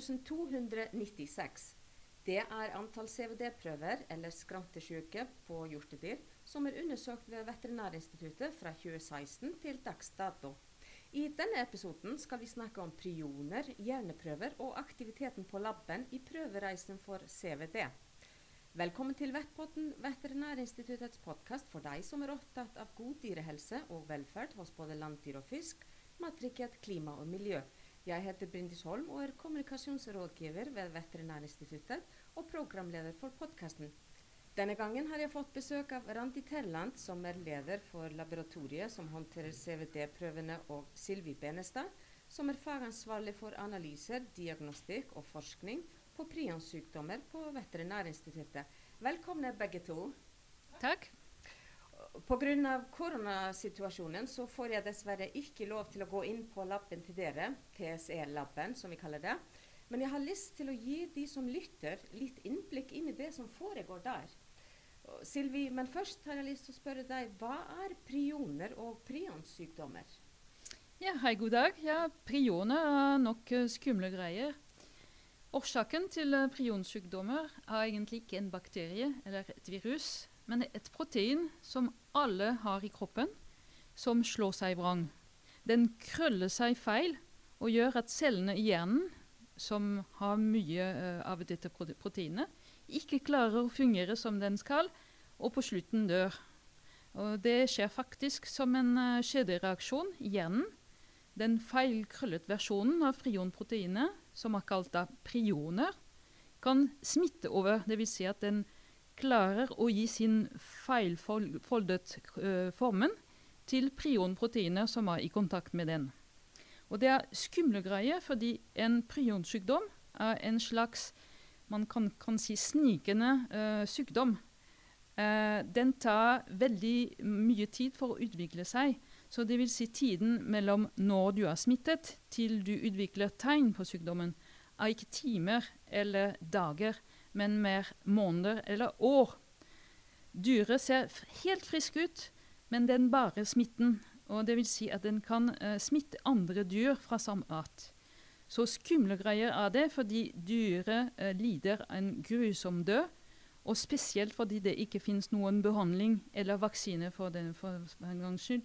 2296. Det er antall CVD-prøver, eller skrantesjuke, på hjortedyr som er undersøkt ved Veterinærinstituttet fra 2016 til dags dato. I denne episoden skal vi snakke om prioner, hjerneprøver og aktiviteten på laben i prøvereisen for CVD. Velkommen til Vettpotten, Veterinærinstituttets podkast for deg som er opptatt av god dyrehelse og velferd hos både landdyr og fisk, mattrygghet, klima og miljø. Jeg heter Brindis Holm og er kommunikasjonsrådgiver ved Veterinærinstituttet og programleder for podkasten. Denne gangen har jeg fått besøk av Randi Terland, som er leder for laboratoriet som håndterer CVD-prøvene, og Silvi Benestad, som er fagansvarlig for analyser, diagnostikk og forskning på prionsykdommer på Veterinærinstituttet. Velkomne begge to. Takk. Pga. koronasituasjonen så får jeg dessverre ikke lov til å gå inn på laben til dere, TSE-laben som vi kaller det. Men jeg har lyst til å gi de som lytter, litt innblikk inn i det som foregår der. Silvi, men først har jeg lyst til å spørre deg, hva er prioner og prionsykdommer? Ja, hei, god dag. Ja, Prioner er nok uh, skumle greier. Årsaken til uh, prionsykdommer er egentlig ikke en bakterie eller et virus, men et protein som alle har i kroppen, som slår seg vrang. Den krøller seg feil og gjør at cellene i hjernen, som har mye uh, av dette proteinet, ikke klarer å fungere som den skal, og på slutten dør. Og det skjer faktisk som en uh, kjedereaksjon i hjernen. Den feilkrøllet versjonen av frionproteinet, som er kalt prioner, kan smitte over. Dvs. Si at den klarer å gi sin feilfoldet uh, formen til prionproteiner som er i kontakt med den. Og Det er skumle greier, fordi en prionsykdom er en slags man kan, kan si snikende uh, sykdom. Uh, den tar veldig mye tid for å utvikle seg. Så det vil si tiden mellom når du er smittet, til du utvikler tegn på sykdommen, er ikke timer eller dager men mer måneder eller år. Dyret ser helt frisk ut, men den bare smitten. Og det vil si at den kan uh, smitte andre dyr fra samme art. Så skumle greier er det, fordi dyret uh, lider en grusom død. Og spesielt fordi det ikke finnes noen behandling eller vaksine for, den, for, gangs skyld,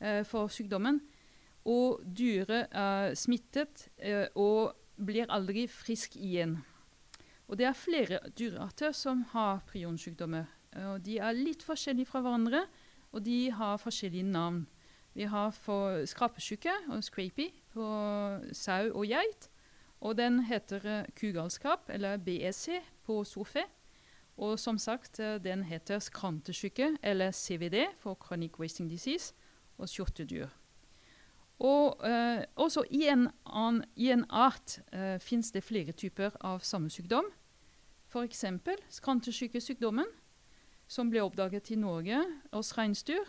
uh, for sykdommen. Og dyret er smittet og blir aldri frisk igjen. Og det er flere dyrearter som har prionsykdommer. Og de er litt forskjellige fra hverandre, og de har forskjellige navn. Vi har for skrapesyke og scrapy på sau og geit. Og den heter uh, kugalskap, eller BSC, på sofe. Og som sagt, uh, den heter skrantesyke, eller CVD, for chronic wasting disease, og skjortedyr. Og eh, også i en, an, i en art eh, fins det flere typer av samme sykdom. F.eks. skrantesykesykdommen, som ble oppdaget i Norge hos reinsdyr,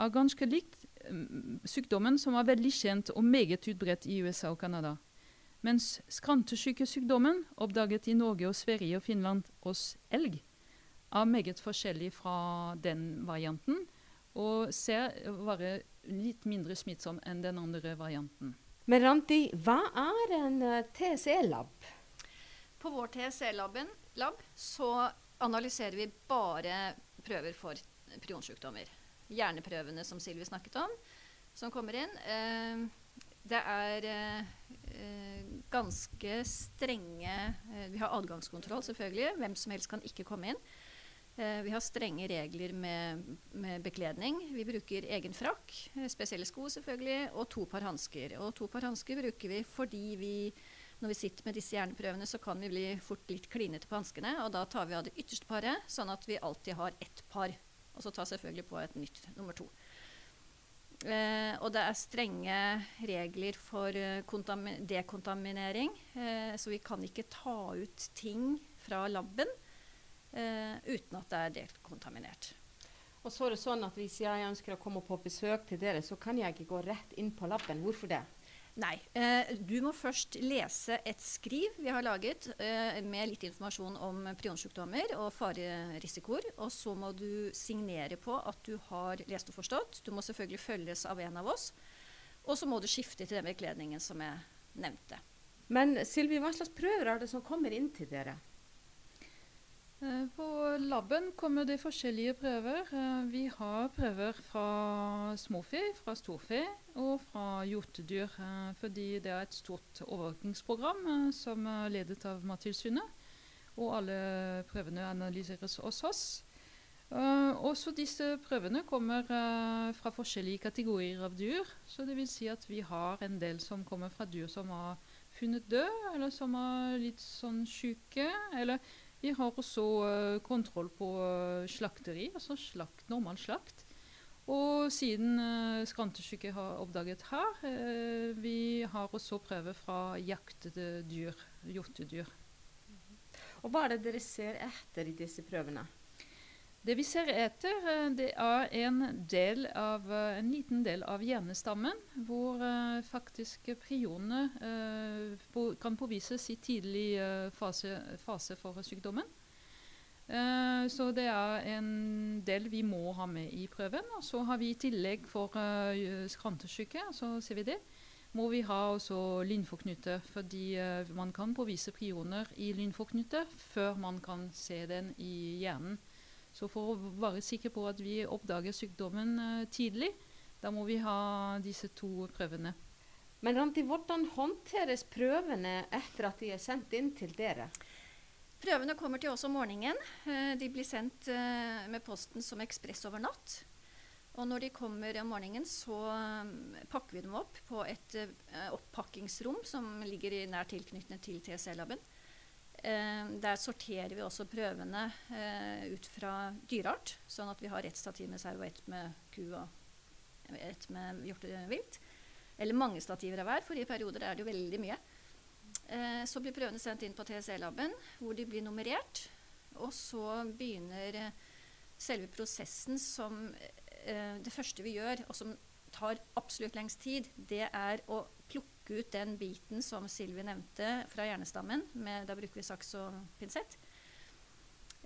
er ganske likt um, sykdommen som er veldig kjent og meget utbredt i USA og Canada. Mens skrantesykesykdommen, oppdaget i Norge og Sverige og Finland hos elg, er meget forskjellig fra den varianten og ser være litt mindre smittsom enn den andre varianten. Men Ranti, hva er en eh, TSE-lab? På vår TSE-lab så analyserer vi bare prøver for prionsykdommer. Hjerneprøvene som Silvi snakket om, som kommer inn. Eh, det er eh, ganske strenge Vi har adgangskontroll, selvfølgelig. Hvem som helst kan ikke komme inn. Eh, vi har strenge regler med, med, bekledning. Vi bruker egen frakk, eh, spesielle sko selvfølgelig, og to par hansker. Og to par hansker bruker vi fordi vi, når vi sitter med disse hjerneprøvene, så kan vi bli fort litt klinete på hanskene. Og da tar vi av det ytterste paret, sånn at vi alltid har ett par. Og så tar selvfølgelig på et nytt nummer to. Eh, og det er strenge regler for eh, dekontaminering, eh, så vi kan ikke ta ut ting fra laben uten at det er dekontaminert. Og så er det sånn at Hvis jeg ønsker å komme på besøk til dere, så kan jeg ikke gå rett inn på laben. Hvorfor det? Nei. Eh, du må først lese et skriv vi har laget eh, med litt informasjon om prionsykdommer og farerisikoer. Og så må du signere på at du har lest og forstått. Du må selvfølgelig følges av en av oss. Og så må du skifte til den bekledningen som jeg nevnte. Men Sylvi, hva slags prøver er det som kommer inn til dere? Eh, På laben kommer det forskjellige prøver. Eh, Vi har prøver fra småfe, fra storfe og fra hjortedyr. eh, Fordi det er et stort overvåkingsprogram som er ledet av Mattilsynet. Og alle prøvene analyseres hos oss. Også disse prøvene kommer fra forskjellige kategorier av dyr. Så det vil si at vi har en del som kommer fra dyr som har funnet død, eller som er litt sånn syke. eller vi har også uh, kontroll på uh, slakteri, altså slakt, normal slakt. Og siden uh, skrantesyke har oppdaget her, uh, vi har også prøver fra jaktede dyr, hjortedyr. Og hva er det dere ser etter i disse prøvene? Det vi ser etter, eh, det er en, del av, eh, en liten del av hjernestammen, hvor uh, faktisk prionene uh, på, kan påvises i tidlig uh, fase, fase for sykdommen. Så det er en del vi må ha med i prøven. Og så har vi i tillegg for skrantesyke, vi det, må vi ha også lymfoknute, fordi man kan påvise prioner i lymfoknute før man kan se den i hjernen. Så for å være sikker på at vi oppdager sykdommen eh, tidlig, da må vi ha disse to prøvene. Men Ranti, hvordan håndteres prøvene etter at de er sendt inn til dere? Prøvene kommer til oss om morgenen. Eh, De blir sendt eh, med posten som ekspress over natt. Og når de kommer om morgenen, så pakker vi dem opp på et oppakkingsrom som ligger i nær tilknytning til TSE-laben. Eh, Der sorterer vi også prøvene eh, ut fra dyreart, sånn at vi har ett stativ med sau og ett med ku og ett med hjortevilt. Eller mange stativer av hver, for i perioder er det jo veldig mye. Eh, så blir prøvene sendt inn på TSE-laben, hvor de blir nummerert. Og så begynner eh, selve prosessen som eh, Det første vi gjør, og som tar absolutt lengst tid, det er å plukke ut den biten som Silvi nevnte fra hjernestammen. Med, da bruker vi saks og pinsett.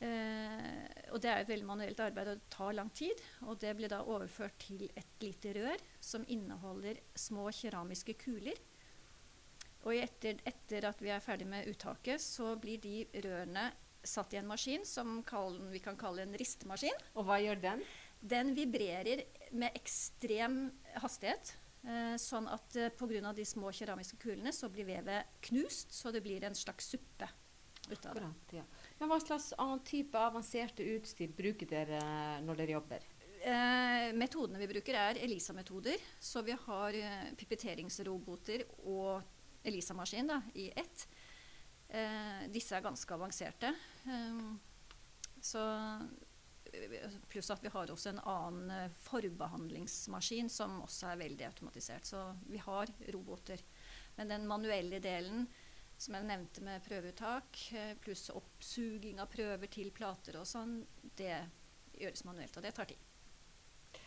Eh, og det er et veldig manuelt arbeid og det tar lang tid. Og det blir da overført til et lite rør som inneholder små keramiske kuler. Og etter, etter at vi er ferdig med uttaket, så blir de rørene satt i en maskin som kall, vi kan kalle en ristemaskin. Og hva gjør den? Den vibrerer med ekstrem hastighet. Eh, sånn at eh, pga. de små keramiske kulene så blir vevet knust, så det blir en slags suppe ut av det. Ja. Men hva slags annen type avanserte utstyr bruker dere når dere jobber? Eh, metodene vi bruker, er ELISA-metoder. Så vi har eh, pipetteringsroboter og ELISA-maskin i ett. Eh, disse er ganske avanserte. Eh, så, eh, pluss at vi har også en annen eh, forbehandlingsmaskin som også er veldig automatisert. Så vi har roboter. Men den manuelle delen som jeg nevnte med prøveuttak, eh, pluss oppsuging av prøver til plater og sånn, det gjøres manuelt, og det tar tid.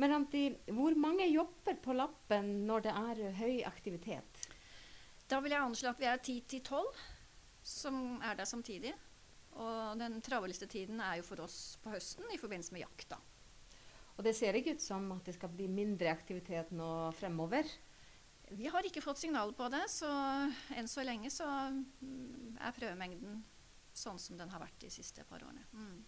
Men Randi, hvor mange jobber på lappen når det er høy aktivitet? Da vil jeg anslå at vi er 10-12 som er der samtidig. Og den travleste tiden er jo for oss på høsten i forbindelse med jakta. Og det ser ikke ut som at det skal bli mindre aktivitet nå fremover. Vi har ikke fått signaler på det, så enn så lenge så mm, er prøvemengden sånn som den har vært de siste par årene. Mm.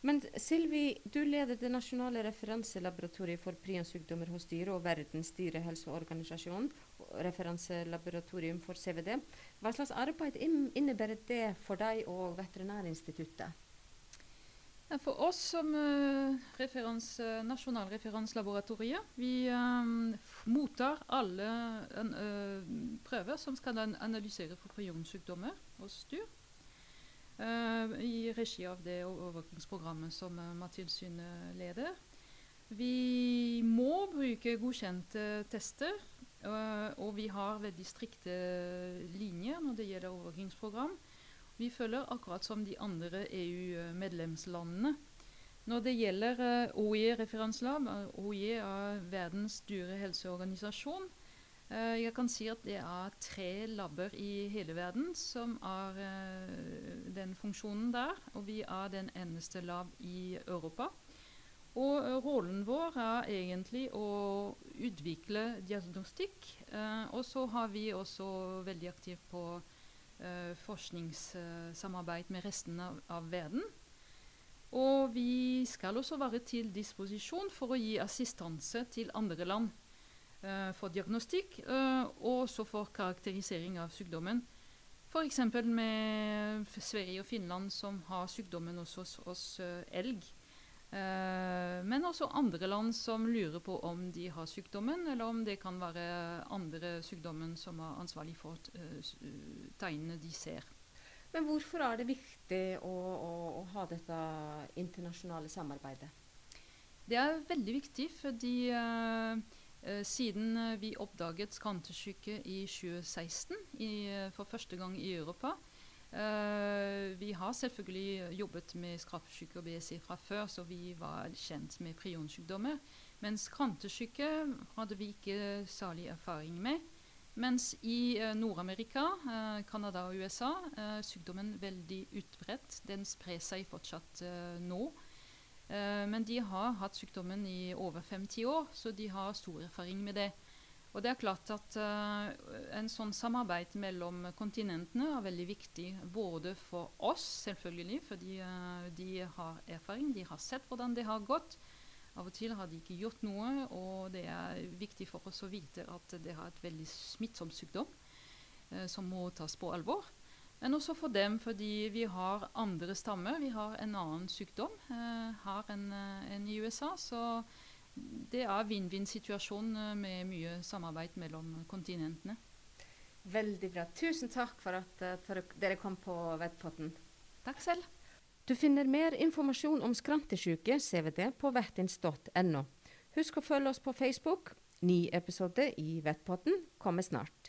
Men Silvi, du leder det nasjonale referanselaboratoriet for prionsykdommer hos dyr og Verdens dyrehelseorganisasjon, referanselaboratorium for CVD. Hva slags arbeid innebærer det for deg og Veterinærinstituttet? For oss som uh, referans, eh, nasjonalreferanslaboratoriet, vi um, mottar alle en, uh, prøver som skal analysere for prionsykdommer hos dyr. Eh, I regi av det overvåkingsprogrammet som Mattilsynet leder. Vi må bruke godkjente tester, eh, og vi har veldig strikte linjer når det gjelder overvåkingsprogram. Vi følger akkurat som de andre EU-medlemslandene. Når det gjelder uh, OIE-referanselab, uh, OIE er verdens dyrehelseorganisasjon, jeg kan si at det er tre labber i hele verden som har uh, den funksjonen der, og vi er den eneste lab i Europa. Og uh, rollen vår er egentlig å utvikle diagnostikk. Og så har vi også veldig aktivt på forskningssamarbeid med resten av, av, verden. Og vi skal også være til disposisjon for å gi assistanse til andre land for diagnostikk og også for karakterisering av sykdommen. F.eks. med Sverige og Finland, som har sykdommen hos oss elg. Uh, men også andre land som lurer på om de har sykdommen, eller om det kan være andre sykdommen som er ansvarlig for tegnene de ser. Men hvorfor er det viktig å, å, å, ha dette internasjonale samarbeidet? Det er veldig viktig fordi uh, siden vi oppdaget skantesyke i 2016, i, for første gang i Europa, vi har selvfølgelig jobbet med skrapsyke og BSE fra før, så vi var kjent med prionsykdommer. Men skrantesyke hadde vi ikke særlig erfaring med. Mens i Nord-Amerika, Canada og USA er sykdommen veldig utbredt. Den sprer seg fortsatt nå. Men de har hatt sykdommen i over 50 år, så de har stor erfaring med det. Og det er klart at uh, En sånn samarbeid mellom kontinentene er veldig viktig. Både for oss, selvfølgelig, fordi uh, de har erfaring, de har sett hvordan det har gått. Av og til har de ikke gjort noe, og det er viktig for oss å vite at det har et veldig smittsom sykdom uh, som må tas på alvor. Men også for dem, fordi vi har andre stammer. Vi har en annen sykdom her enn en i USA. så det er vinn-vinn-situasjon eh, med mye samarbeid mellom kontinentene. Veldig bra. Tusen takk for at uh, dere kom på Vettpotten. Takk selv. Du finner mer informasjon om skrantesjuke, CVD, på vertins.no. Husk å følge oss på Facebook. Ny episode i Vettpotten kommer snart.